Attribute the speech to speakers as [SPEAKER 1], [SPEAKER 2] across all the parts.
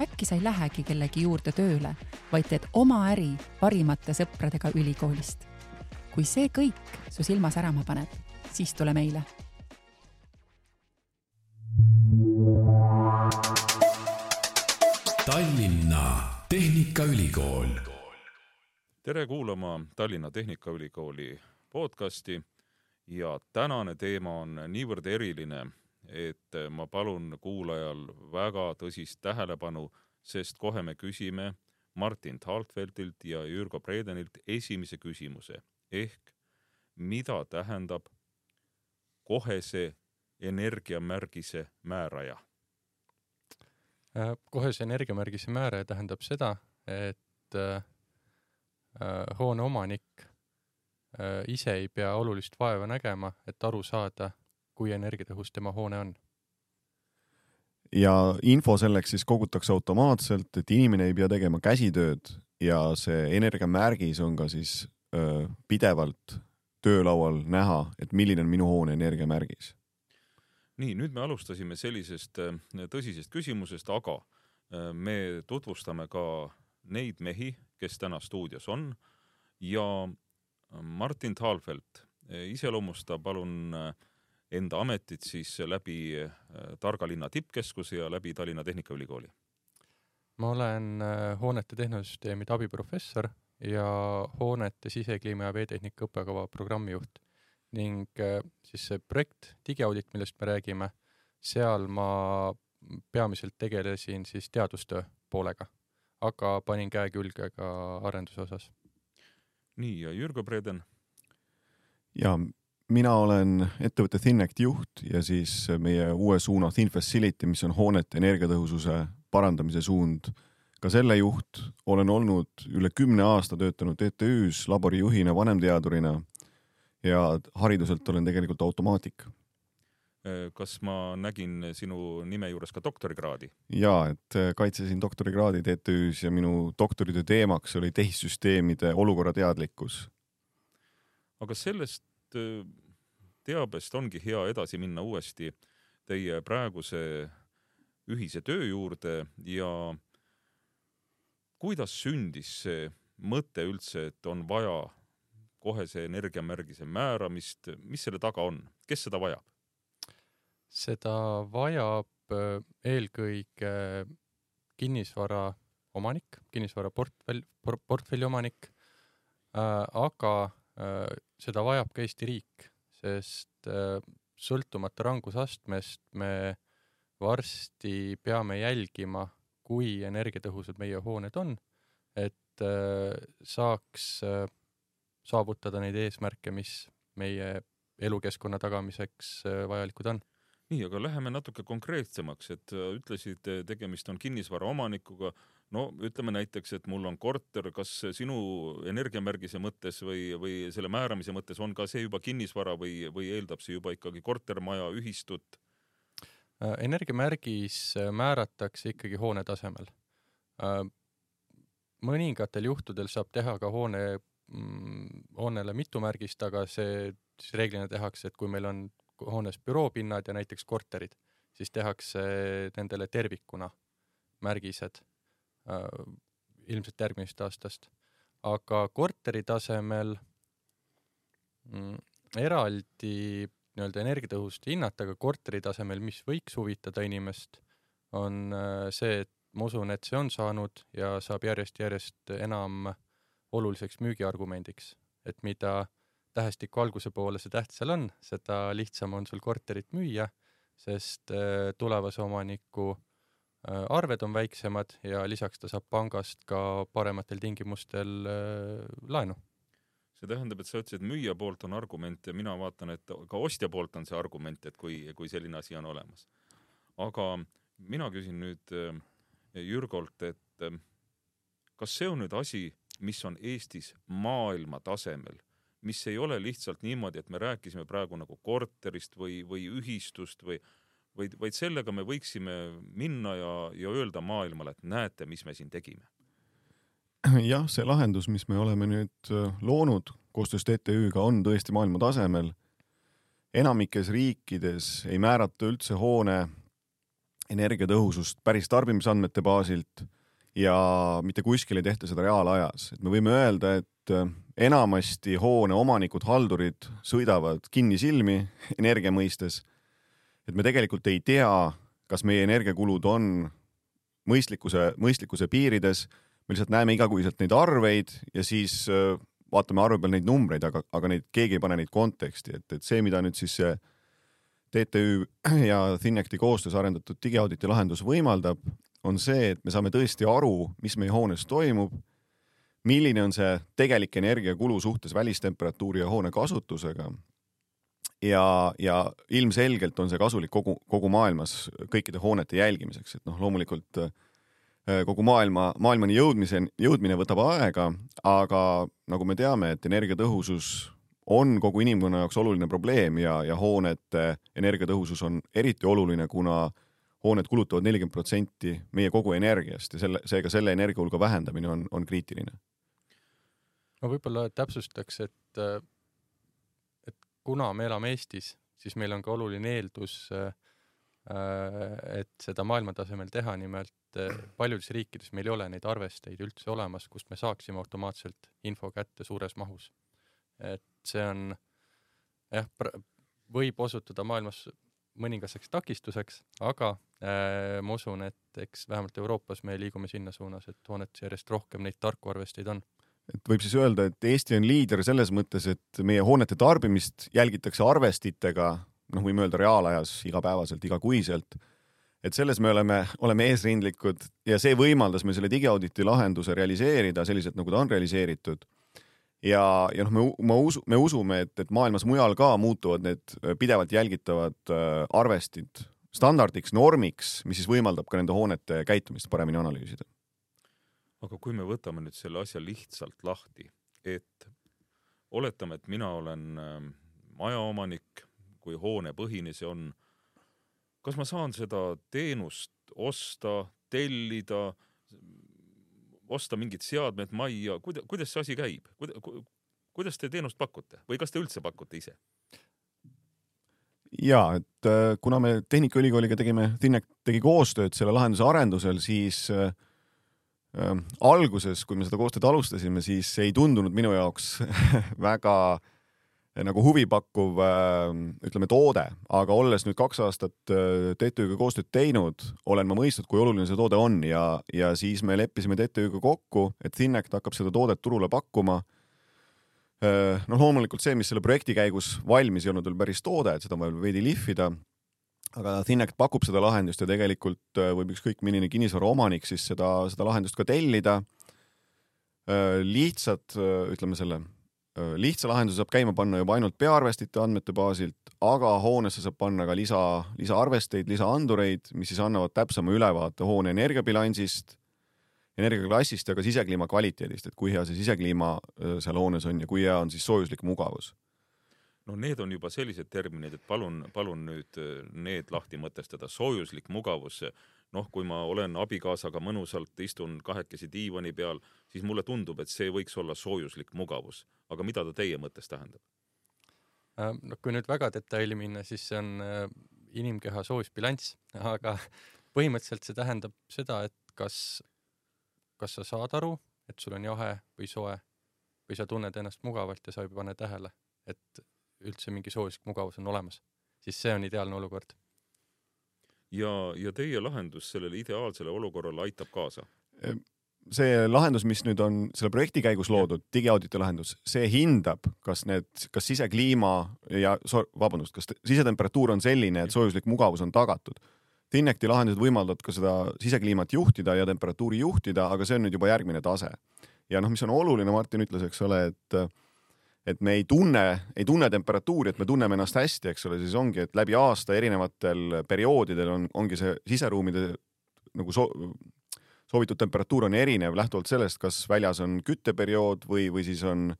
[SPEAKER 1] äkki sa ei lähegi kellegi juurde tööle, vaid teed oma äri parimate sõpradega ülikoolist. kui see kõik su silma särama paneb, siis tule meile.
[SPEAKER 2] Tallinna Tehnikaülikool.
[SPEAKER 3] tere kuulama Tallinna Tehnikaülikooli podcasti ja tänane teema on niivõrd eriline, et ma palun kuulajal väga tõsist tähelepanu, sest kohe me küsime Martin Taltfeldilt ja Jürgo Bredenilt esimese küsimuse ehk mida tähendab kohese energiamärgise määraja?
[SPEAKER 4] Äh, kohese energiamärgise määraja tähendab seda, et äh, äh, hoone omanik äh, ise ei pea olulist vaeva nägema, et aru saada, kui energiatõhus tema hoone on.
[SPEAKER 5] ja info selleks siis kogutakse automaatselt, et inimene ei pea tegema käsitööd ja see energiamärgis on ka siis öö, pidevalt töölaual näha, et milline on minu hoone energiamärgis.
[SPEAKER 3] nii, nüüd me alustasime sellisest tõsisest küsimusest, aga me tutvustame ka neid mehi, kes täna stuudios on ja Martin Talfeld, iseloomusta palun äh, enda ametit siis läbi äh, Targa linna tippkeskuse ja läbi Tallinna Tehnikaülikooli?
[SPEAKER 4] ma olen äh, hoonete tehnosüsteemide abiprofessor ja hoonete sisekliima ja veetehnika õppekava programmijuht ning äh, siis see projekt Digiaudit, millest me räägime, seal ma peamiselt tegelesin siis teadustöö poolega, aga panin käe külge ka arenduse osas.
[SPEAKER 3] nii, ja Jürgo Breden?
[SPEAKER 5] ja mina olen ettevõtte Thinect juht ja siis meie uue suuna Thin Facility, mis on hoonete energiatõhususe parandamise suund. ka selle juht, olen olnud üle kümne aasta töötanud TTÜ-s laborijuhina, vanemteadurina ja hariduselt olen tegelikult automaatik.
[SPEAKER 3] kas ma nägin sinu nime juures ka doktorikraadi?
[SPEAKER 5] ja, et kaitsesin doktorikraadi TTÜ-s ja minu doktoritöö teemaks oli tehissüsteemide olukorrateadlikkus.
[SPEAKER 3] aga sellest teabest ongi hea edasi minna uuesti teie praeguse ühise töö juurde ja kuidas sündis see mõte üldse, et on vaja kohese energiamärgise määramist, mis selle taga on, kes seda vajab?
[SPEAKER 4] seda vajab eelkõige kinnisvara omanik, kinnisvara portfell, portfelli omanik äh,, aga äh, seda vajab ka Eesti riik, sest äh, sõltumata rangusastmest me varsti peame jälgima, kui energiatõhusad meie hooned on, et äh, saaks äh, saavutada neid eesmärke, mis meie elukeskkonna tagamiseks vajalikud on
[SPEAKER 3] nii, aga läheme natuke konkreetsemaks, et ütlesid, tegemist on kinnisvara omanikuga, no ütleme näiteks, et mul on korter, kas sinu energiamärgise mõttes või, või selle määramise mõttes on ka see juba kinnisvara või, või eeldab see juba ikkagi kortermaja, ühistut?
[SPEAKER 4] Äh, energiamärgis äh, määratakse ikkagi hoone tasemel. Äh, mõningatel juhtudel saab teha ka hoone, mm, hoonele mitu märgist, aga see siis reeglina tehakse, et kui meil on hoones büroopinnad ja näiteks korterid, siis tehakse nendele tervikuna märgised Äh, ilmselt järgmisest aastast. aga korteri tasemel mm, eraldi nii-öelda energiatõhusust hinnata, aga korteri tasemel, mis võiks huvitada inimest, on äh, see, et ma usun, et see on saanud ja saab järjest-järjest enam oluliseks müügiargumendiks, et mida tähestiku alguse poole see täht seal on, seda lihtsam on sul korterit müüa, sest äh, tulevase omaniku Äh, arved on väiksemad ja lisaks ta saab pangast ka parematel tingimustel äh, laenu.
[SPEAKER 3] see tähendab, et sa ütlesid, müüja poolt on argument ja mina vaatan, et ka ostja poolt on see argument, et kui, kui selline asi on olemas. aga mina küsin nüüd Jürgolt, et kas see on nüüd asi, mis on Eestis maailma tasemel, mis ei ole lihtsalt niimoodi, et me rääkisime praegu nagu korterist või, või ühistust või, vaid, vaid sellega me võiksime minna ja, ja öelda maailmale, et näete, mis me siin tegime.
[SPEAKER 5] jah, see lahendus, mis me oleme nüüd äh, loonud koostöös TTÜ-ga, on tõesti maailma tasemel. enamikes riikides ei määrata üldse hoone energiatõhusust päris tarbimisandmete baasilt ja mitte kuskil ei tehta seda reaalajas, et me võime öelda, et äh, enamasti hoone omanikud, haldurid sõidavad kinnisilmi energia mõistes. et me tegelikult ei tea, kas meie energiakulud on mõistlikkuse, mõistlikkuse piirides. me lihtsalt näeme igakuiselt neid arveid ja siis äh, vaatame arve peal neid numbreid, aga, aga neid, keegi ei pane neid konteksti, et, et see, mida nüüd siis see TTÜ ja Thinecti koostöös arendatud digiauditi lahendus võimaldab, on see, et me saame tõesti aru, mis meie hoones toimub, milline on see tegelik energiakulu suhtes välistemperatuuri ja hoone kasutusega. ja, ja ilmselgelt on see kasulik kogu, kogu maailmas kõikide hoonete jälgimiseks, et noh, loomulikult äh, kogu maailma, maailmani jõudmise, jõudmine võtab aega, aga nagu me teame, et energiatõhusus on kogu inimkonna jaoks oluline probleem ja, ja hoonete energiatõhusus on eriti oluline, kuna hooned kulutavad nelikümmend protsenti meie kogu energiast ja selle, seega selle energiahulga vähendamine on, on kriitiline.
[SPEAKER 4] Ma võib-olla täpsustaks, et, et kuna me elame Eestis, siis meil on ka oluline eeldus, et seda maailmatasemel teha, nimelt paljudes riikides meil ei ole neid arvesteid üldse olemas, kust me saaksime automaatselt info kätte suures mahus. et see on jah, võib osutuda maailmas mõningaseks takistuseks, aga äh, ma usun, et eks vähemalt Euroopas me liigume sinna suunas, et hoonetes järjest rohkem neid tarku arvesteid on.
[SPEAKER 5] Et võib siis öelda, et Eesti on liider selles mõttes, et meie hoonete tarbimist jälgitakse arvestitega, noh, võime öelda reaalajas igapäevaselt, igakuiselt. et selles me oleme, oleme eesrindlikud ja see võimaldas meil selle digiauditi lahenduse realiseerida selliselt, nagu ta on realiseeritud ja, ja noh, me, ma usu, me usume, et, et maailmas mujal ka muutuvad need pidevalt jälgitavad äh, arvestid standardiks, normiks, mis siis võimaldab ka nende hoonete käitumist paremini analüüsida.
[SPEAKER 3] Aga kui me võtame nüüd selle asja lihtsalt lahti, et oletame, et mina olen äh, majaomanik, kui hoonepõhine see on, kas ma saan seda teenust osta, tellida osta mingid seadmed majja, kuida-, kuidas see asi käib, kuidas te teenust pakute või kas te üldse pakute ise?
[SPEAKER 5] ja et äh, kuna me Tehnikaülikooliga tegime, Tinnek tegi koostööd selle lahenduse arendusel, siis äh, äh, alguses, kui me seda koostööd alustasime, siis ei tundunud minu jaoks väga äh, nagu huvipakkuv ähm, ütleme toode, aga olles nüüd kaks aastat äh, TTÜ-ga koostööd teinud, olen ma mõistnud, kui oluline see toode on ja, ja siis me leppisime TTÜ-ga kokku, et Thinect hakkab seda toodet turule pakkuma. Äh, noh, loomulikult see, mis selle projekti käigus valmis ei olnud veel päris toode, et seda on vaja veidi lihvida. Aga Thinect pakub seda lahendust ja tegelikult äh, võib ükskõik milline kinnisvaraomanik siis seda, seda lahendust ka tellida. lihtsad, ütleme selle lihtsa lahenduse saab käima panna juba ainult peaarvestite andmete baasilt, aga hoonesse saab panna ka lisa, lisaarvesteid, lisaandureid, mis siis annavad täpsema ülevaate hoone energiabilansist, energiaklassist ja ka sisekliima kvaliteedist, et kui hea see sisekliima seal hoones on ja kui hea on siis soojuslik mugavus
[SPEAKER 3] no need on juba sellised terminid, et palun, palun nüüd need lahti mõtestada, soojuslik mugavus, noh, kui ma olen abikaasaga mõnusalt istun kahekesi diivani peal, siis mulle tundub, et see võiks olla soojuslik mugavus. aga mida ta teie mõttes tähendab?
[SPEAKER 4] Äh, no kui nüüd väga detaili minna, siis see on äh, inimkeha soojusbilanss, aga põhimõtteliselt see tähendab seda, et kas, kas sa saad aru, et sul on jahe või soe või sa tunned ennast mugavalt ja sa ei pane tähele, et üldse mingi soojuslik mugavus on olemas, siis see on ideaalne olukord
[SPEAKER 3] ja, ja teie lahendus sellele ideaalsele olukorrale aitab kaasa?
[SPEAKER 5] see lahendus, mis nüüd on selle projekti käigus loodud, digiauditi lahendus, see hindab, kas need, kas sisekliima ja vabandust, kas sisetemperatuur on selline, et soojuslik mugavus on tagatud. Tinecti lahendused võimaldavad ka seda sisekliimat juhtida ja temperatuuri juhtida, aga see on nüüd juba järgmine tase. ja noh, mis on oluline, Martin ütles, eks ole, et et me ei tunne, ei tunne temperatuuri, et me tunneme ennast hästi, eks ole, siis ongi, et läbi aasta erinevatel perioodidel on, ongi see siseruumide nagu so soovitud temperatuur on erinev lähtuvalt sellest, kas väljas on kütteperiood või, või siis on,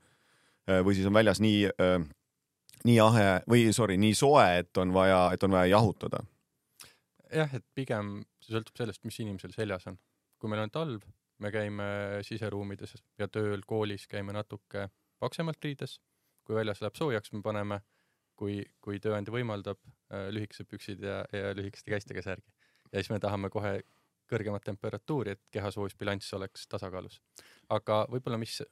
[SPEAKER 5] või siis on väljas nii, nii jahe või sorry, nii soe, et on vaja, et on vaja jahutada.
[SPEAKER 4] jah, et pigem see sõltub sellest, mis inimesel seljas on. kui meil on talv, me käime siseruumides ja tööl, koolis käime natuke paksemalt riides. kui väljas läheb soojaks, me paneme, kui, kui tööandja võimaldab, lühikesed püksid ja, ja lühikeste käistega särgi. ja siis me tahame kohe kõrgemat temperatuuri, et keha soojusbilanss oleks tasakaalus. aga võib-olla mis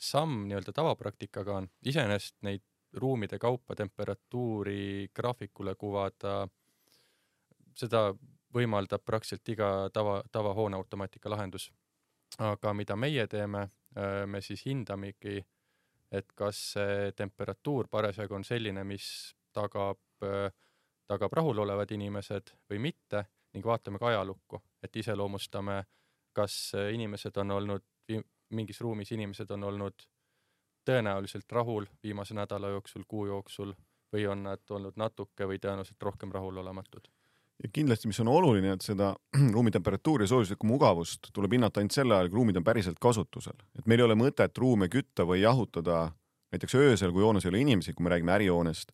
[SPEAKER 4] samm nii-öelda tavapraktikaga on, iseenesest neid ruumide kaupa temperatuuri graafikule kuvada, seda võimaldab praktiliselt iga tava, tavahoone automaatika lahendus. aga mida meie teeme, me siis hindamegi, et kas see temperatuur parasjagu on selline, mis tagab, tagab rahulolevad inimesed või mitte ning vaatame ka ajalukku, et iseloomustame, kas inimesed on olnud, mingis ruumis inimesed on olnud tõenäoliselt rahul viimase nädala jooksul, kuu jooksul või on nad olnud natuke või tõenäoliselt rohkem rahulolematud
[SPEAKER 5] ja kindlasti, mis on oluline, et seda ruumi temperatuuri ja soojuslikku mugavust tuleb hinnata ainult sel ajal, kui ruumid on päriselt kasutusel. et meil ei ole mõtet ruume kütta või jahutada näiteks öösel, kui hoones ei ole inimesi, kui me räägime ärihoonest.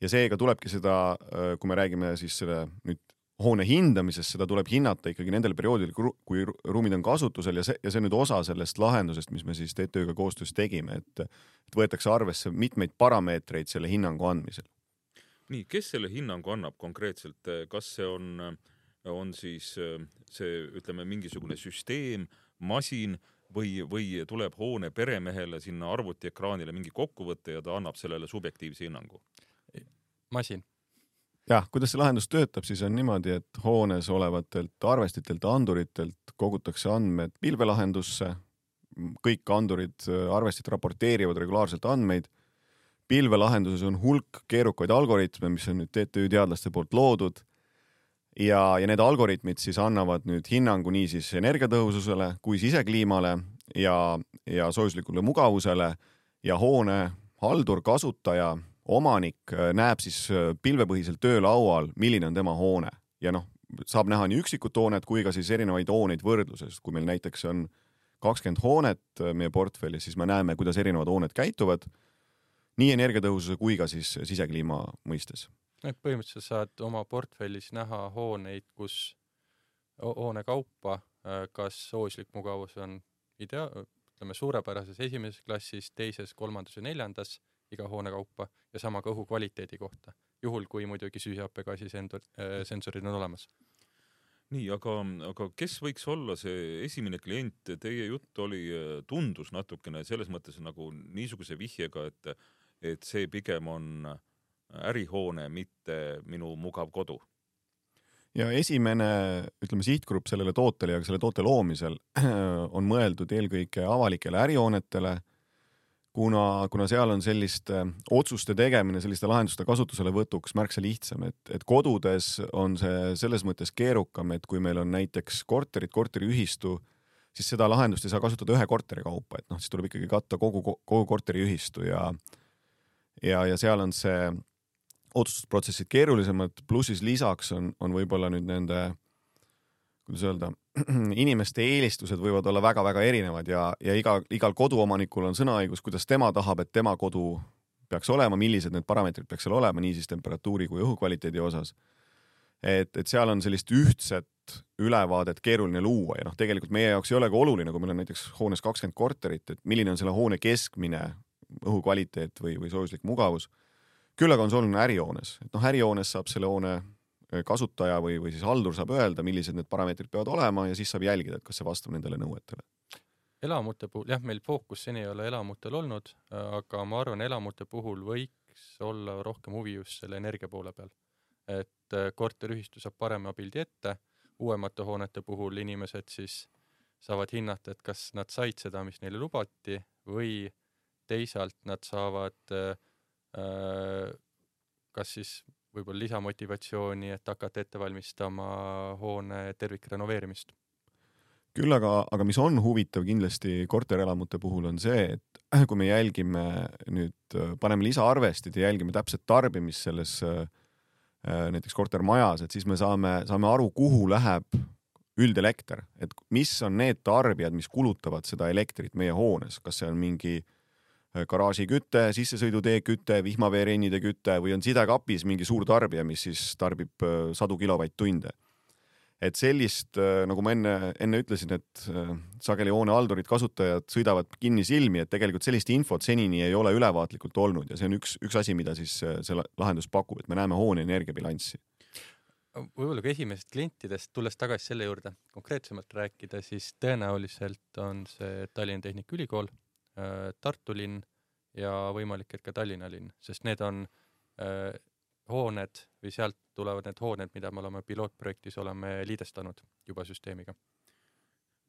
[SPEAKER 5] ja seega tulebki seda, kui me räägime siis selle nüüd hoone hindamisest, seda tuleb hinnata ikkagi nendel perioodidel, kui ruumid on kasutusel ja see, ja see on nüüd osa sellest lahendusest, mis me siis TTÜ-ga koostöös tegime, et, et võetakse arvesse mitmeid parameetreid selle hinnangu andmisel.
[SPEAKER 3] Nii, kes selle hinnangu annab konkreetselt, kas see on, on siis see, ütleme, mingisugune süsteem, masin või, või tuleb hoone peremehele sinna arvutiekraanile mingi kokkuvõte ja ta annab sellele subjektiivse hinnangu?
[SPEAKER 4] masin
[SPEAKER 5] jah, kuidas see lahendus töötab, siis on niimoodi, et hoones olevatelt arvestitelt, anduritelt kogutakse andmed pilvelahendusse. kõik andurid, arvestid raporteerivad regulaarselt andmeid. Pilvelahenduses on hulk keerukaid algoritme, mis on nüüd TTÜ teadlaste poolt loodud. ja, ja need algoritmid siis annavad nüüd hinnangu nii siis energiatõhususele kui sisekliimale ja, ja soojuslikule mugavusele. Ja hoone haldur, kasutaja omanik äh, näeb siis äh, pilvepõhiselt töölaual, milline on tema hoone. Ja noh, saab näha nii üksikut hoonet kui ka siis erinevaid hooneid võrdluses, kui meil näiteks on kakskümmend hoonet äh, meie portfellis, siis me näeme, kuidas erinevad hooned käituvad nii energiatõhususe kui ka siis sisekliima mõistes.
[SPEAKER 4] et põhimõtteliselt saad oma portfellis näha hooneid, kus hoone kaupa, kas sooslik mugavus on idea-, ütleme suurepärases esimeses klassis, teises, kolmandas ja neljandas iga hoone kaupa ja sama ka õhu kvaliteedi kohta, juhul kui muidugi süsihappegaasi sensor, äh, sensorid on olemas.
[SPEAKER 3] nii, aga, aga kes võiks olla see esimene klient, teie jutt oli, äh, tundus natukene selles mõttes nagu niisuguse vihjega, et, et see pigem on ärihoone, mitte minu mugav kodu.
[SPEAKER 5] Ja esimene, ütleme sihtgrupp sellele tootele ja selle toote loomisel on mõeldud eelkõige avalikele ärihoonetele kuna, kuna seal on selliste otsuste tegemine, selliste lahenduste kasutuselevõtuks märksa lihtsam, et, et kodudes on see selles mõttes keerukam, et kui meil on näiteks korterid, korteriühistu, siis seda lahendust ei saa kasutada ühe korteri kaupa, et noh, siis tuleb ikkagi katta kogu, kogu korteriühistu ja ja, ja seal on see otsustusprotsessid keerulisemad, pluss siis lisaks on, on võib-olla nüüd nende kuidas öelda, inimeste eelistused võivad olla väga-väga erinevad ja, ja iga, igal koduomanikul on sõnaõigus, kuidas tema tahab, et tema kodu peaks olema, millised need parameetrid peaks seal olema, nii siis temperatuuri kui õhukvaliteedi osas. et, et seal on sellist ühtset ülevaadet keeruline luua ja noh, tegelikult meie jaoks ei olegi oluline, kui meil on näiteks hoones kakskümmend korterit, et milline on selle hoone keskmine õhukvaliteet või, või soojuslik mugavus. küll aga on see oluline ärihoones, et noh, ärihoones saab selle hoone kasutaja või, või siis haldur saab öelda, millised need parameetrid peavad olema ja siis saab jälgida, et kas see vastab nendele nõuetele.
[SPEAKER 4] elamute puhul, jah, meil fookus seni ei ole elamutel olnud, aga ma arvan, elamute puhul võiks olla rohkem huvi just selle energia poole peal. et äh, korteriühistu saab parema pildi ette, uuemate hoonete puhul inimesed siis saavad hinnata, et kas nad said seda, mis neile lubati või teisalt nad saavad äh, äh kas siis võib-olla lisamotivatsiooni, et hakata ette valmistama hoone tervikrenoveerimist.
[SPEAKER 5] küll aga, aga mis on huvitav kindlasti korterelamute puhul on see, et kui me jälgime nüüd, paneme lisaarvestid ja jälgime täpset tarbimist selles äh, näiteks kortermajas, et siis me saame, saame aru, kuhu läheb üldelekter, et mis on need tarbijad, mis kulutavad seda elektrit meie hoones, kas see on mingi äh, garaažiküte, sissesõidutee küte, vihmaveerennide küte või on sidekapis mingi suur tarbija, mis siis tarbib äh, sadu kilovatt-tunde. et sellist, äh, nagu ma enne, enne ütlesin, et sageli hoonehaldurid, kasutajad sõidavad kinnisilmi, et tegelikult sellist infot senini ei ole ülevaatlikult olnud ja see on üks, üks asi, mida siis see lahendus pakub, et me näeme hoone energiabilanssi
[SPEAKER 4] võib-olla ka esimesest klientidest, tulles tagasi selle juurde konkreetsemalt rääkida, siis tõenäoliselt on see Tallinna Tehnikaülikool, äh, Tartu linn ja võimalik, et ka Tallinna linn, sest need on äh, hooned või sealt tulevad need hooned, mida me oleme pilootprojektis oleme liidestanud juba süsteemiga.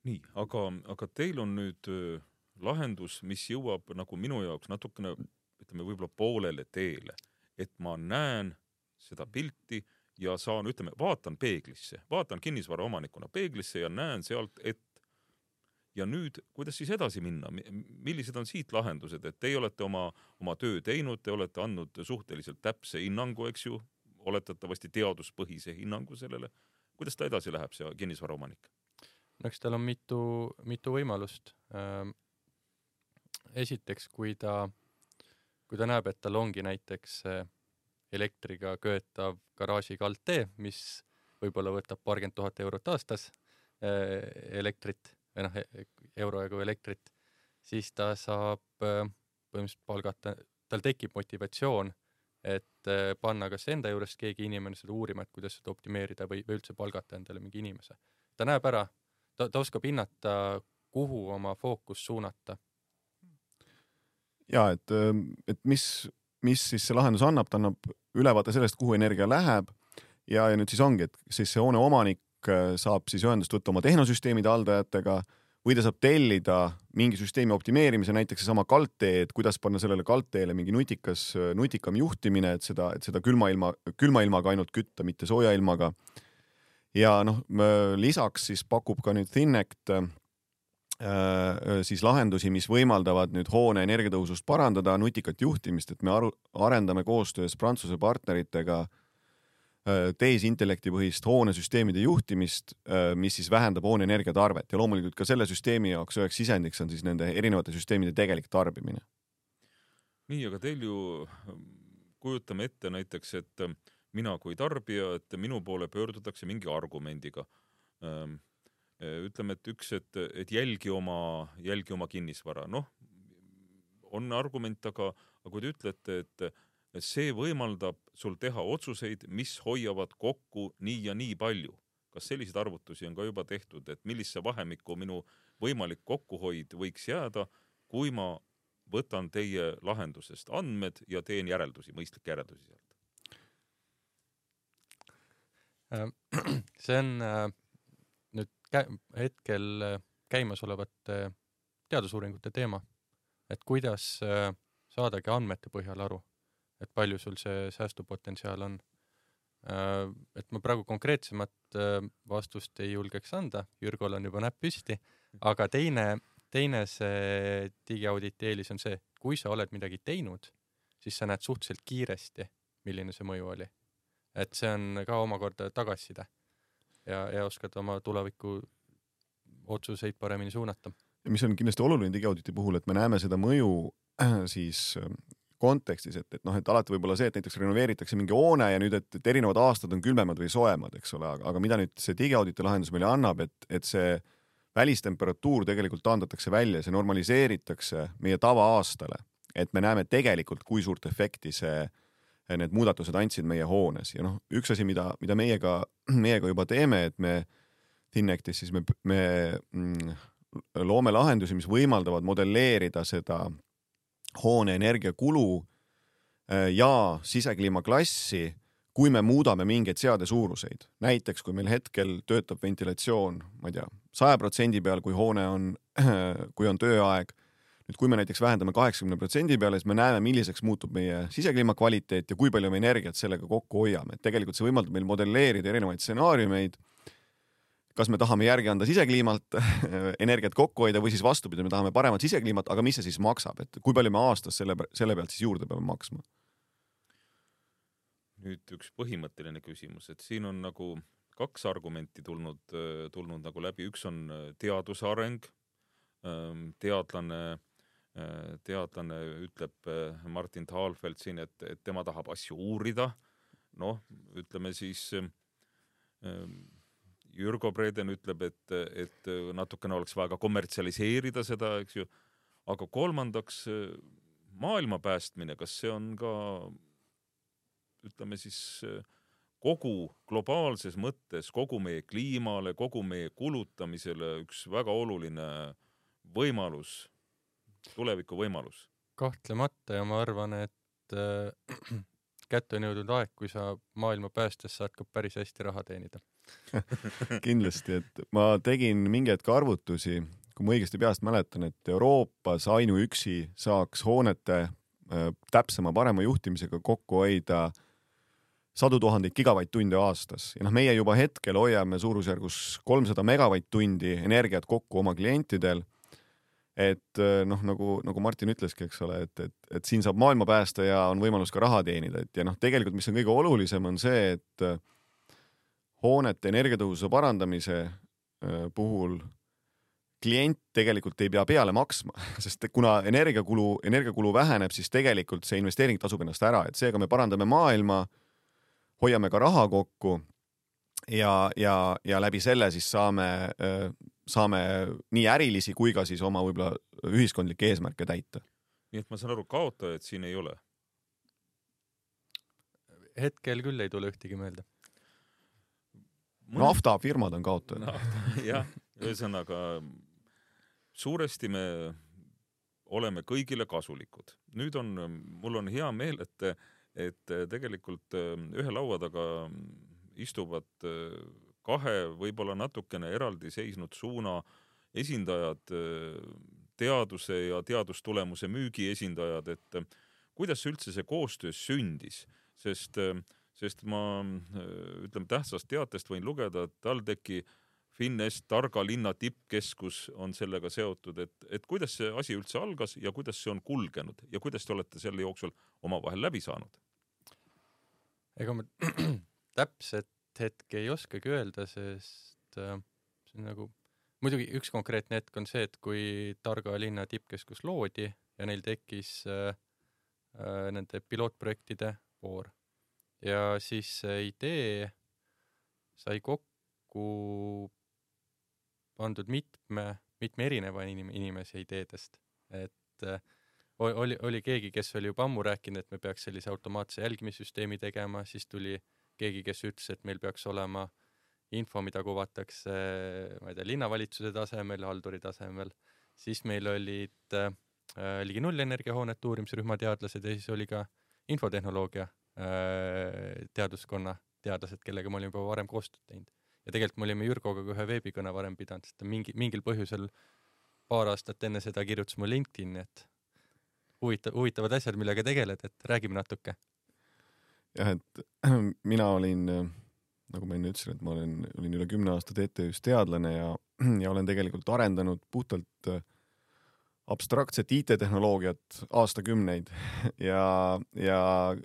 [SPEAKER 3] nii, aga, aga teil on nüüd äh, lahendus, mis jõuab nagu minu jaoks natukene ütleme võib-olla poolele teele, et ma näen seda pilti ja saan, ütleme, vaatan peeglisse, vaatan kinnisvara omanikuna peeglisse ja näen sealt, et ja nüüd, kuidas siis edasi minna, millised on siit lahendused, et teie olete oma, oma töö teinud, te olete andnud suhteliselt täpse hinnangu, eks ju, oletatavasti teaduspõhise hinnangu sellele. kuidas ta edasi läheb, see kinnisvaraomanik?
[SPEAKER 4] no eks tal on mitu, mitu võimalust. Ehm, esiteks, kui ta, kui ta näeb, et tal ongi näiteks elektriga köetav garaaži kaldtee, mis võib-olla võtab paarkümmend tuhat eurot aastas äh, elektrit või noh, e-, euro jagu elektrit, siis ta saab äh, põhimõtteliselt palgata, tal tekib motivatsioon, et äh, panna kas enda juurest keegi inimene seda uurima, et kuidas seda optimeerida või, või üldse palgata endale mingi inimese. ta näeb ära, ta, ta oskab hinnata, kuhu oma fookus suunata.
[SPEAKER 5] ja et, et mis mis siis see lahendus annab, ta annab ülevaate sellest, kuhu energia läheb ja, ja nüüd siis ongi, et siis see hoone omanik äh, saab siis ühendust võtta oma tehnosüsteemide haldajatega või ta saab tellida mingi süsteemi optimeerimise, näiteks seesama kaldtee, et kuidas panna sellele kaldteele mingi nutikas, nutikam juhtimine, et seda, et seda külma ilma, külma ilmaga ainult kütta, mitte sooja ilmaga. ja noh, lisaks siis pakub ka nüüd Thinect Äh, siis lahendusi, mis võimaldavad nüüd hoone energiatõhusust parandada, nutikat juhtimist, et me aru, arendame koostöös Prantsuse partneritega äh, tehisintellekti põhist hoonesüsteemide juhtimist, äh, mis siis vähendab hoone energiatarvet ja loomulikult ka selle süsteemi jaoks üheks sisendiks on siis nende erinevate süsteemide tegelik tarbimine.
[SPEAKER 3] nii, aga teil ju, kujutame ette näiteks, et mina kui tarbija, et minu poole pöördutakse mingi argumendiga. Ähm, Äh, ütleme, et üks, et, et jälgi oma, jälgi oma kinnisvara, noh, on argument, aga, aga kui te ütlete, et see võimaldab sul teha otsuseid, mis hoiavad kokku nii ja nii palju, kas selliseid arvutusi on ka juba tehtud, et millisse vahemikku minu võimalik kokkuhoid võiks jääda, kui ma võtan teie lahendusest andmed ja teen järeldusi, mõistlikke järeldusi sealt?
[SPEAKER 4] see on äh, hetkel äh, käimasolevate teadusuuringute teema, et kuidas äh, saadagi andmete põhjal aru, et palju sul see säästupotentsiaal on. Äh, et ma praegu konkreetsemat vastust ei julgeks anda, Jürgol on juba näpp püsti, aga teine, teine see digiauditi eelis on see, kui sa oled midagi teinud, siis sa näed suhteliselt kiiresti, milline see mõju oli. et see on ka omakorda tagasiside ja, ja oskad oma tuleviku otsuseid paremini suunata.
[SPEAKER 5] ja mis on kindlasti oluline digiauditi puhul, et me näeme seda mõju äh, siis äh, kontekstis, et, et noh, et alati võib olla see, et näiteks renoveeritakse mingi hoone ja nüüd, et, et erinevad aastad on külmemad või soojemad, eks ole, aga, mida nüüd see digiauditi lahendus meile annab, et, et see välistemperatuur tegelikult taandatakse välja, see normaliseeritakse meie tavaaastale, et me näeme tegelikult, kui suurt efekti see, need muudatused andsid meie hoones. Ja noh, üks asi, mida, mida meiega, meiega juba teeme, et me Thinectis, siis me, me mm, loome lahendusi, mis võimaldavad modelleerida seda hoone energiakulu äh, ja sisekliima klassi, kui me muudame mingeid seade suuruseid. näiteks kui meil hetkel töötab ventilatsioon, ma ei tea, saja protsendi peal, kui hoone on, kui on tööaeg. nüüd, kui me näiteks vähendame kaheksakümne protsendi peale, siis me näeme, milliseks muutub meie sisekliima kvaliteet ja kui palju me energiat sellega kokku hoiame, et tegelikult see võimaldab meil modelleerida erinevaid stsenaariumeid kas me tahame järgi anda sisekliimalt energiat kokku hoida või siis vastupidi, me tahame paremat sisekliimat, aga mis see siis maksab, et kui palju me aastas selle, selle pealt siis juurde peame maksma?
[SPEAKER 3] nüüd üks põhimõtteline küsimus, et siin on nagu kaks argumenti tulnud, tulnud nagu läbi, üks on teaduse areng. teadlane, teadlane ütleb Martin Thalfeld siin, et, et tema tahab asju uurida. noh, ütleme siis Jürgo Breden ütleb, et, et natukene oleks vaja ka kommertsialiseerida seda, eks ju. aga kolmandaks maailma päästmine, kas see on ka ütleme siis kogu globaalses mõttes, kogu meie kliimale, kogu meie kulutamisele üks väga oluline võimalus, tuleviku võimalus.
[SPEAKER 4] kahtlemata ja ma arvan, et äh, kätte on jõudnud aeg, kui sa maailma päästes saad ka päris hästi raha teenida
[SPEAKER 5] kindlasti, et ma tegin mingi hetk arvutusi, kui ma õigesti peast mäletan, et Euroopas ainuüksi saaks hoonete äh, täpsema, parema juhtimisega kokku hoida sadu tuhandeid gigavatt-tunde aastas. Ja noh, meie juba hetkel hoiame suurusjärgus kolmsada megavatt-tundi energiat kokku oma klientidel. Et äh, noh, nagu, nagu Martin ütleski, eks ole, et, et, et siin saab maailma päästa ja on võimalus ka raha teenida, et ja noh, tegelikult, mis on kõige olulisem, on see, et äh, hoonete energiatõhususe parandamise äh, puhul klient tegelikult ei pea peale maksma, sest kuna energiakulu, energiakulu väheneb, siis tegelikult see investeering tasub ennast ära, et seega me parandame maailma, hoiame ka raha kokku ja, ja, ja läbi selle siis saame saame nii ärilisi kui ka siis oma võib-olla ühiskondlikke eesmärke täita.
[SPEAKER 3] nii et ma saan aru, kaotajaid siin ei ole?
[SPEAKER 4] hetkel küll ei tule ühtegi meelde.
[SPEAKER 5] Naftafirmad on kaotajad no,.
[SPEAKER 3] jah, ühesõnaga suuresti me oleme kõigile kasulikud. nüüd on, mul on hea meel, et, et tegelikult ühe laua taga istuvad kahe võib-olla natukene eraldi seisnud suuna esindajad, teaduse ja teadustulemuse müügi esindajad, et kuidas üldse see koostöö sündis, sest, sest ma ütleme tähtsast teatest võin lugeda, et TalTechi Finest targa linna tippkeskus on sellega seotud, et, et kuidas see asi üldse algas ja kuidas see on kulgenud ja kuidas te olete selle jooksul omavahel läbi saanud?
[SPEAKER 4] ega ma täpset hetke ei oskagi öelda, sest äh, see on nagu, muidugi üks konkreetne hetk on see, et kui Targa linna tippkeskus loodi ja neil tekkis äh, äh, nende pilootprojektide voor ja siis see idee sai kokku pandud mitme, mitme erineva inim-, inimese ideedest, et äh, oli, oli keegi, kes oli juba ammu rääkinud, et me peaks sellise automaatse jälgimissüsteemi tegema, siis tuli äh, keegi, kes ütles, et meil peaks olema info, mida kuvatakse, ma ei tea, linnavalitsuse tasemel, halduri tasemel, siis meil olid äh, ligi nullenergiahoonete uurimisrühma teadlased ja siis oli ka infotehnoloogia äh, teaduskonna teadlased, kellega me olime juba varem koostööd teinud. ja tegelikult me olime Jürgoga ka ühe veebikõne varem pidanud, sest ta mingi, mingil põhjusel paar aastat enne seda kirjutas mulle LinkedIn'i, et huvitav, huvitavad asjad, millega tegeled, et räägime natuke
[SPEAKER 5] jah, et mina olin, nagu ma enne ütlesin, et ma olen, olin üle kümne aasta TTÜ-s teadlane ja, ja olen tegelikult arendanud puhtalt äh, abstraktset IT-tehnoloogiat aastakümneid ja, ja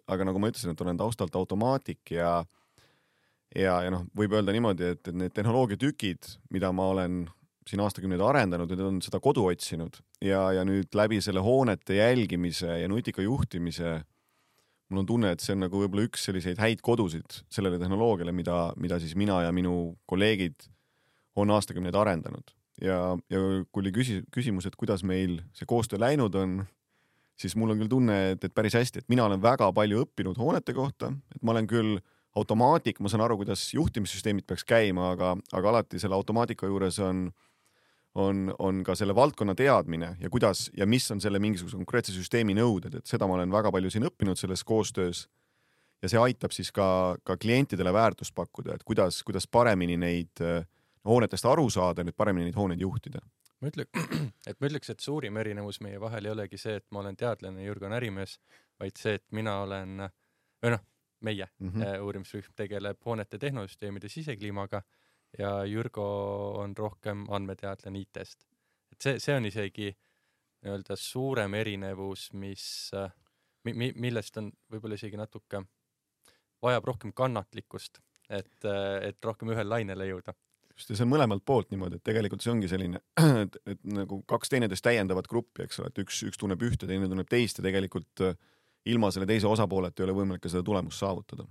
[SPEAKER 5] aga nagu ma ütlesin, et olen taustalt automaatik ja ja, ja noh, võib öelda niimoodi, et, need tehnoloogiatükid, mida ma olen siin aastakümneid arendanud, need on seda kodu otsinud ja, ja nüüd läbi selle hoonete jälgimise ja nutika juhtimise mul on tunne, et see on nagu võib-olla üks selliseid häid kodusid sellele tehnoloogiale, mida, mida siis mina ja minu kolleegid on aastakümneid arendanud. Ja, ja kui oli küsi-, küsimus, et kuidas meil see koostöö läinud on, siis mul on küll tunne, et, et päris hästi, et mina olen väga palju õppinud hoonete kohta, et ma olen küll automaatik, ma saan aru, kuidas juhtimissüsteemid peaks käima, aga, aga alati selle automaatika juures on on, on ka selle valdkonna teadmine ja kuidas ja mis on selle mingisuguse konkreetse süsteemi nõuded, et seda ma olen väga palju siin õppinud selles koostöös. ja see aitab siis ka, ka klientidele väärtust pakkuda, et kuidas, kuidas paremini neid äh, hoonetest aru saada, nüüd paremini neid hooneid juhtida.
[SPEAKER 4] ma ütle-, et ma ütleks, et suurim erinevus meie vahel ei olegi see, et ma olen teadlane, Jürgen ärimees, vaid see, et mina olen, või noh, meie mm -hmm. uurimisrühm tegeleb hoonete tehnosüsteemide sisekliimaga ja Jürgo on rohkem andmeteadlane IT-st. et see, see on isegi nii-öelda suurem erinevus, mis mi,, mi, millest on võib-olla isegi natuke, vajab rohkem kannatlikkust et, et rohkem ühel lainele jõuda.
[SPEAKER 5] Ja see on mõlemalt poolt niimoodi, et tegelikult see ongi selline, et, et nagu kaks teineteist täiendavat gruppi, eks ole, et üks, üks tunneb ühte, teine tunneb teist ja tegelikult äh, ilma selle teise osapooleta ei ole võimalik ka seda tulemust saavutada.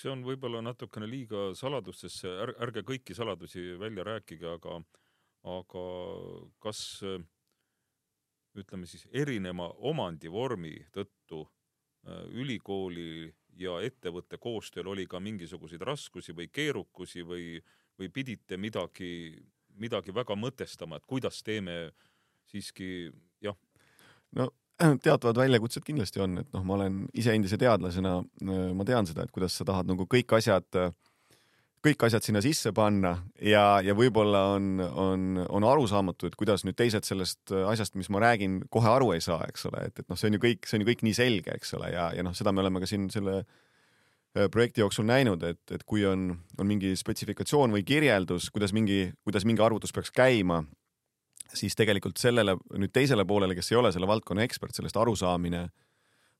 [SPEAKER 3] see on võib-olla natukene liiga saladustesse, ärge kõiki saladusi välja rääkige, aga, aga kas äh, ütleme siis erineva omandivormi tõttu äh, ülikooli ja ettevõtte koostööl oli ka mingisuguseid raskusi või keerukusi või, või pidite midagi, midagi väga mõtestama, et kuidas teeme siiski jah,
[SPEAKER 5] no teatavad väljakutsed kindlasti on, et noh, ma olen ise endise teadlasena, ma tean seda, et kuidas sa tahad nagu kõik asjad, kõik asjad sinna sisse panna ja, ja võib-olla on, on, on arusaamatu, et kuidas nüüd teised sellest asjast, mis ma räägin, kohe aru ei saa, eks ole, et, et noh, see on ju kõik, see on ju kõik nii selge, eks ole, ja, ja noh, seda me oleme ka siin selle äh, projekti jooksul näinud, et, et kui on, on mingi spetsifikatsioon või kirjeldus, kuidas mingi, kuidas mingi arvutus peaks käima, siis tegelikult sellele nüüd teisele poolele, kes ei ole selle valdkonna ekspert, sellest arusaamine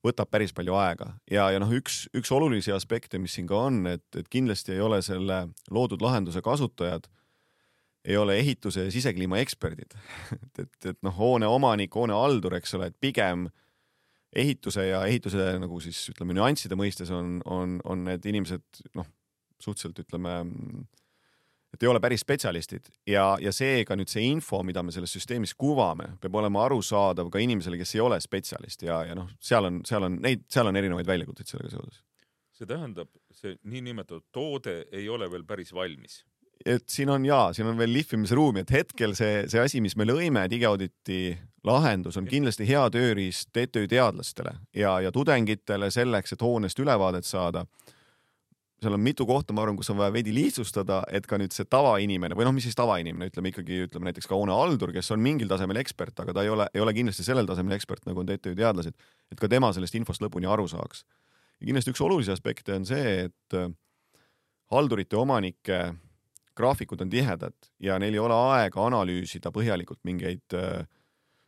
[SPEAKER 5] võtab päris palju aega ja, ja noh, üks, üks olulisi aspekte, mis siin ka on, et, et kindlasti ei ole selle loodud lahenduse kasutajad, ei ole ehituse ja sisekliima eksperdid. et, et, et noh, hoone omanik, hoone haldur, eks ole, et pigem ehituse ja ehituse nagu siis ütleme nüansside mõistes on, on, on need inimesed noh, suhteliselt ütleme et ei ole päris spetsialistid ja, ja seega nüüd see info, mida me selles süsteemis kuvame, peab olema arusaadav ka inimesele, kes ei ole spetsialist ja, ja noh, seal on, seal on neid, seal on erinevaid väljakutseid sellega seoses.
[SPEAKER 3] see tähendab, see niinimetatud toode ei ole veel päris valmis.
[SPEAKER 5] et siin on jaa, siin on veel lihvimisruumi, et hetkel see, see asi, mis me lõime, digiauditi lahendus on kindlasti hea tööriist TTÜ teadlastele ja, ja tudengitele selleks, et hoonest ülevaadet saada seal on mitu kohta, ma arvan, kus on vaja veidi lihtsustada, et ka nüüd see tavainimene või noh, mis siis tavainimene, ütleme ikkagi, ütleme näiteks ka hoonehaldur, kes on mingil tasemel ekspert, aga ta ei ole, ei ole kindlasti sellel tasemel ekspert, nagu on TTÜ teadlased, et ka tema sellest infost lõpuni aru saaks. ja kindlasti üks olulisi aspekte on see, et äh, haldurite omanike graafikud on tihedad ja neil ei ole aega analüüsida põhjalikult mingeid äh,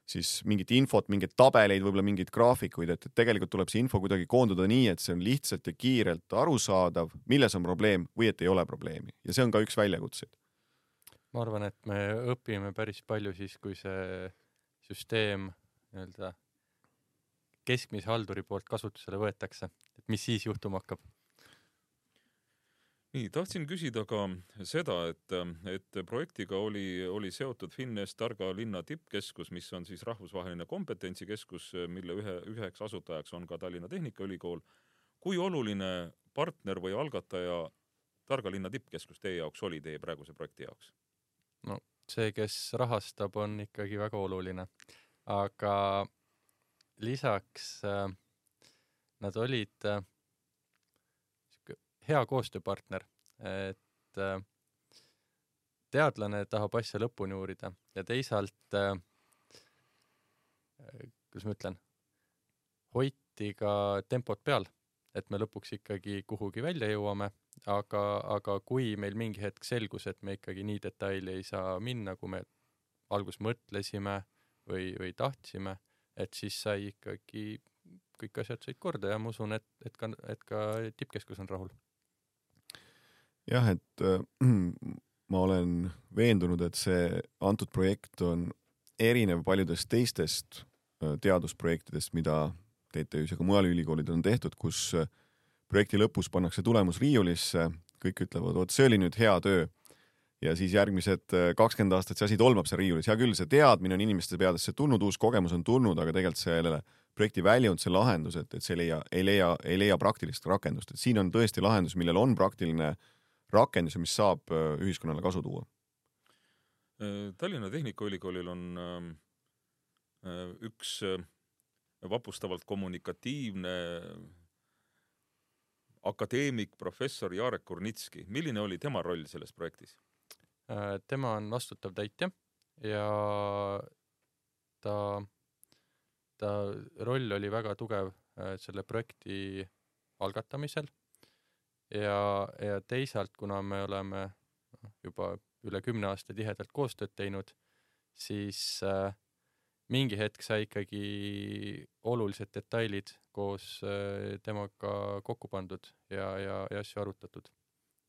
[SPEAKER 5] siis mingit infot, mingeid tabeleid, võib-olla mingeid graafikuid, et, tegelikult tuleb see info kuidagi koondada nii, et see on lihtsalt ja kiirelt arusaadav, milles on probleem või et ei ole probleemi ja see on ka üks väljakutseid.
[SPEAKER 4] ma arvan, et me õpime päris palju siis, kui see süsteem nii-öelda keskmise halduri poolt kasutusele võetakse, et mis siis juhtuma hakkab.
[SPEAKER 3] nii, tahtsin küsida ka seda, et, et projektiga oli, oli seotud Finnes Targa linna tippkeskus, mis on siis rahvusvaheline kompetentsikeskus, mille ühe, üheks asutajaks on ka Tallinna Tehnikaülikool. kui oluline partner või algataja Targa linna tippkeskus teie jaoks oli teie praeguse projekti jaoks?
[SPEAKER 4] see, kes rahastab, on ikkagi väga oluline, aga lisaks äh, nad olid äh, hea koostööpartner, et äh, teadlane tahab asja lõpuni uurida ja teisalt äh, kuidas ma ütlen, hoiti ka tempot peal, et me lõpuks ikkagi kuhugi välja jõuame, aga, aga kui meil mingi hetk selgus, et me ikkagi nii detaili ei saa minna, kui me alguses mõtlesime või, või tahtsime, et siis sai ikkagi kõik asjad said korda ja ma usun, et, et ka, et ka tippkeskus on rahul.
[SPEAKER 5] jah, et äh, ma olen veendunud, et see antud projekt on erinev paljudest teistest äh, teadusprojektidest, mida TTÜ-s ja ka mujal ülikoolidel on tehtud, kus äh, projekti lõpus pannakse tulemus riiulisse, kõik ütlevad, vot see oli nüüd hea töö. ja siis järgmised äh, kakskümmend aastat see asi tolmab seal riiulis, hea küll, see teadmine on inimeste peadesse tulnud, uus kogemus on tulnud, aga tegelikult sellele projekti väljund, see lahendus, et, et see ei leia, ei leia, ei leia praktilist rakendust, et siin on tõesti lahendus, millel on praktiline rakendus ja mis saab äh, ühiskonnale kasu tuua.
[SPEAKER 3] Tallinna Tehnikaülikoolil on ähm, äh, üks äh, vapustavalt kommunikatiivne akadeemik, professor Jarek Kurnitski. milline oli tema roll selles projektis?
[SPEAKER 4] Äh, tema on vastutav täitja ja ta, ta roll oli väga tugev äh, selle projekti algatamisel ja, ja teisalt, kuna me oleme noh, juba üle kümne aasta tihedalt koostööd teinud, siis äh, mingi hetk sai ikkagi olulised detailid koos äh, temaga kokku pandud ja, ja, ja asju arutatud.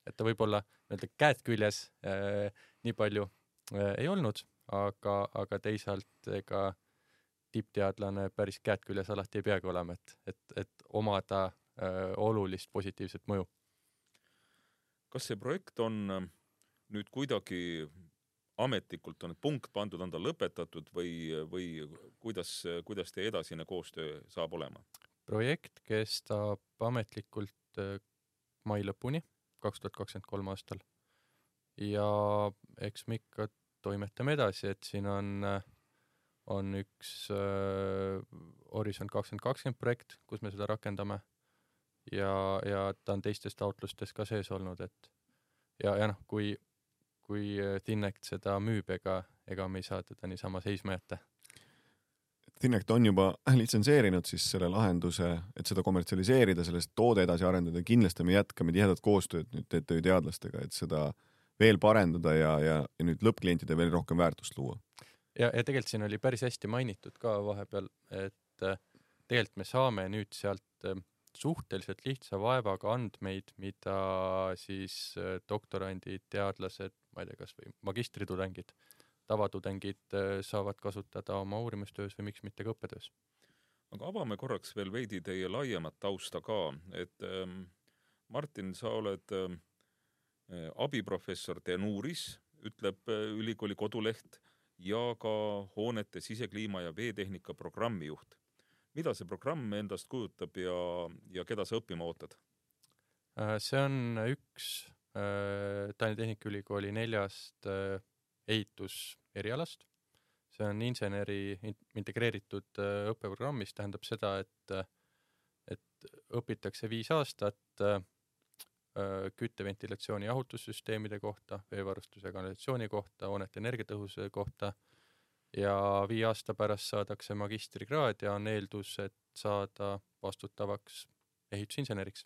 [SPEAKER 4] et ta võib-olla nii-öelda käed küljes äh, nii palju äh, ei olnud, aga, aga teisalt ega tippteadlane päris käed küljes alati ei peagi olema, et, et, et omada äh, olulist positiivset mõju.
[SPEAKER 3] Kas see projekt on äh, nüüd kuidagi ametlikult on punkt pandud, on ta lõpetatud või, või kuidas, kuidas teie edasine koostöö saab olema?
[SPEAKER 4] projekt kestab ametlikult äh, mai lõpuni, kaks tuhat kakskümmend kolm aastal. ja eks me ikka toimetame edasi, et siin on, äh, on üks äh, Horisont kakskümmend kakskümmend projekt, kus me seda rakendame. Ja, ja ta on teistes taotlustes ka sees olnud, et ja, ja noh, kui, kui Tinect seda müüb, ega, ega me ei saa teda niisama seisma jätta
[SPEAKER 5] Tinect on juba litsenseerinud siis selle lahenduse, et seda kommertsialiseerida, sellest toode edasi arendada, kindlasti me jätkame tihedat koostööd nüüd TTÜ teadlastega, et seda veel parendada ja, ja, ja nüüd lõppklientidele veel rohkem väärtust luua.
[SPEAKER 4] ja, ja tegelikult siin oli päris hästi mainitud ka vahepeal, et äh, tegelikult me saame nüüd sealt äh, suhteliselt lihtsa vaevaga andmeid, mida siis äh, doktorandid, teadlased, ma ei tea, kasvõi magistritudengid tavatudengid äh, saavad kasutada oma uurimustöös või miks mitte ka õppetöös.
[SPEAKER 3] aga avame korraks veel veidi teie laiemat tausta ka, et ähm, Martin, sa oled ähm, äh, abiprofessor Tenuuris, ütleb äh, ülikooli koduleht, ja ka hoonete sisekliima ja veetehnika programmijuht. Mida see programm endast kujutab ja, ja keda sa õppima ootad?
[SPEAKER 4] Äh, see on üks äh, Tallinna Tehnikaülikooli neljast äh, ehituserialast. see on inseneri integreeritud õppeprogramm, mis tähendab seda, et, et õpitakse viis aastat kütte, ventilatsiooni, jahutussüsteemide kohta, veevarustuse ja kanalisatsiooni kohta, hoonete energiatõhususe kohta ja viie aasta pärast saadakse magistrikraad ja on eeldus, et saada vastutavaks ehitusinseneriks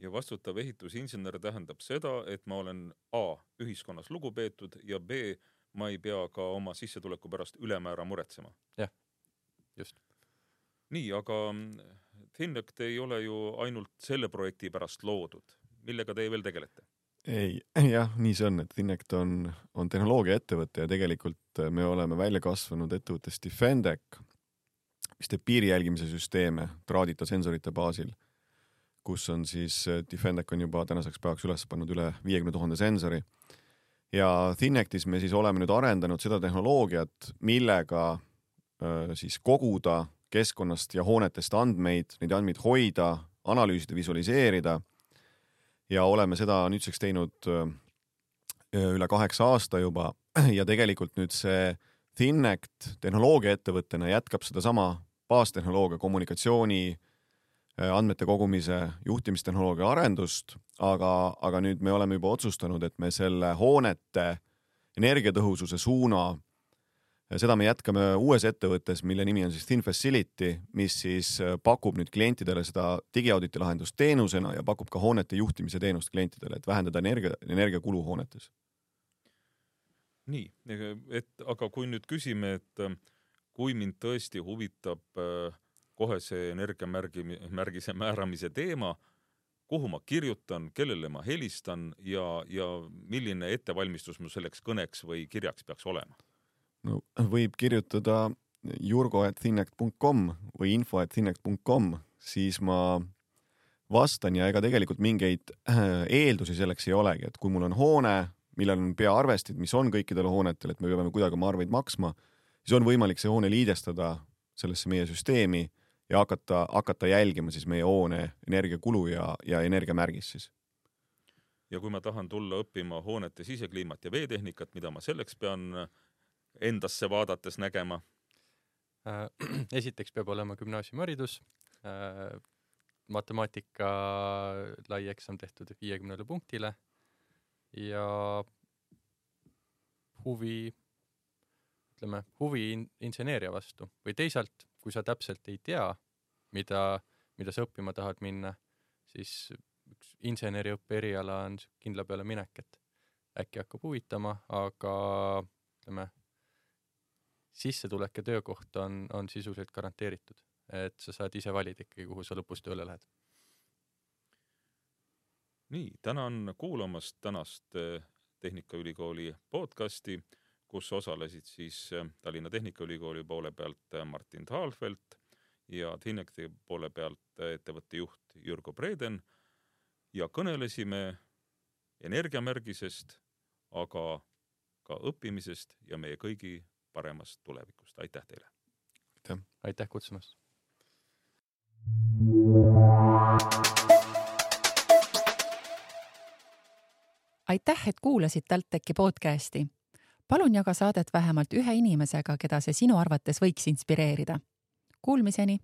[SPEAKER 3] ja vastutav ehitusinsener tähendab seda, et ma olen A ühiskonnas lugupeetud ja B ma ei pea ka oma sissetuleku pärast ülemäära muretsema.
[SPEAKER 4] jah, just.
[SPEAKER 3] nii, aga Finnect ei ole ju ainult selle projekti pärast loodud, millega teie veel tegelete?
[SPEAKER 5] ei, jah, nii see on, et Finnect on, on tehnoloogiaettevõte ja tegelikult me oleme välja kasvanud ettevõttest Defendec, mis teeb piiri jälgimise süsteeme traadita sensorite baasil kus on siis äh, Defendec on juba tänaseks päevaks üles pannud üle viiekümne tuhande sensori. ja Thinectis me siis oleme nüüd arendanud seda tehnoloogiat, millega äh, siis koguda keskkonnast ja hoonetest andmeid, neid andmeid hoida, analüüsida, visualiseerida. ja oleme seda nüüdseks teinud äh, üle kaheksa aasta juba ja tegelikult nüüd see Thinect tehnoloogiaettevõttena jätkab sedasama baastehnoloogia kommunikatsiooni Äh, andmete kogumise juhtimistehnoloogia arendust, aga, aga nüüd me oleme juba otsustanud, et me selle hoonete energiatõhususe suuna, äh, seda me jätkame uues ettevõttes, mille nimi on siis Thin Facility, mis siis äh, pakub nüüd klientidele seda digiauditi lahendust teenusena ja pakub ka hoonete juhtimise teenust klientidele, et vähendada energia, energiakulu hoonetes.
[SPEAKER 3] Nii, et aga kui nüüd küsime, et kui mind tõesti huvitab äh, kohe see energiamärgi, märgise määramise teema, kuhu ma kirjutan, kellele ma helistan ja, ja milline ettevalmistus mul selleks kõneks või kirjaks peaks olema?
[SPEAKER 5] no võib kirjutada jurgo.thinnect.com või info.thinnect.com, siis ma vastan ja ega tegelikult mingeid eeldusi selleks ei olegi, et kui mul on hoone, millel on peaarvestid, mis on kõikidel hoonetel, et me peame kuidagi oma arveid maksma, siis on võimalik see hoone liidestada sellesse meie süsteemi ja hakata, hakata jälgima siis meie hoone energiakulu ja, ja energiamärgis siis.
[SPEAKER 3] ja kui ma tahan tulla õppima hoonete sisekliimat ja veetehnikat, mida ma selleks pean endasse vaadates nägema?
[SPEAKER 4] Äh, esiteks peab olema gümnaasiumiharidus, äh, matemaatika lai eksam tehtud viiekümnele punktile ja huvi, ütleme, huvi inseneeria vastu või teisalt kui sa täpselt ei tea, mida, mida sa õppima tahad minna, siis üks inseneriõppe eriala on kindla peale minek, et äkki hakkab huvitama, aga ütleme, sissetulek ja töökoht on, on sisuliselt garanteeritud, et sa saad ise valida ikkagi, kuhu sa lõpus tööle lähed.
[SPEAKER 3] Nii, tänan kuulamast tänast eh, Tehnikaülikooli podcasti, kus osalesid siis eh, Tallinna Tehnikaülikooli poole pealt eh, Martin Thalfeld ja Thinekti poole pealt ettevõtte juht Jürgo Breden ja kõnelesime energiamärgisest, aga ka õppimisest ja meie kõigi paremast tulevikust. aitäh teile!
[SPEAKER 5] aitäh!
[SPEAKER 4] aitäh kutsumast!
[SPEAKER 1] Aitäh, et kuulasid TalTechi podcasti. palun jaga saadet vähemalt ühe inimesega, keda see sinu arvates võiks inspireerida. Kuulmiseni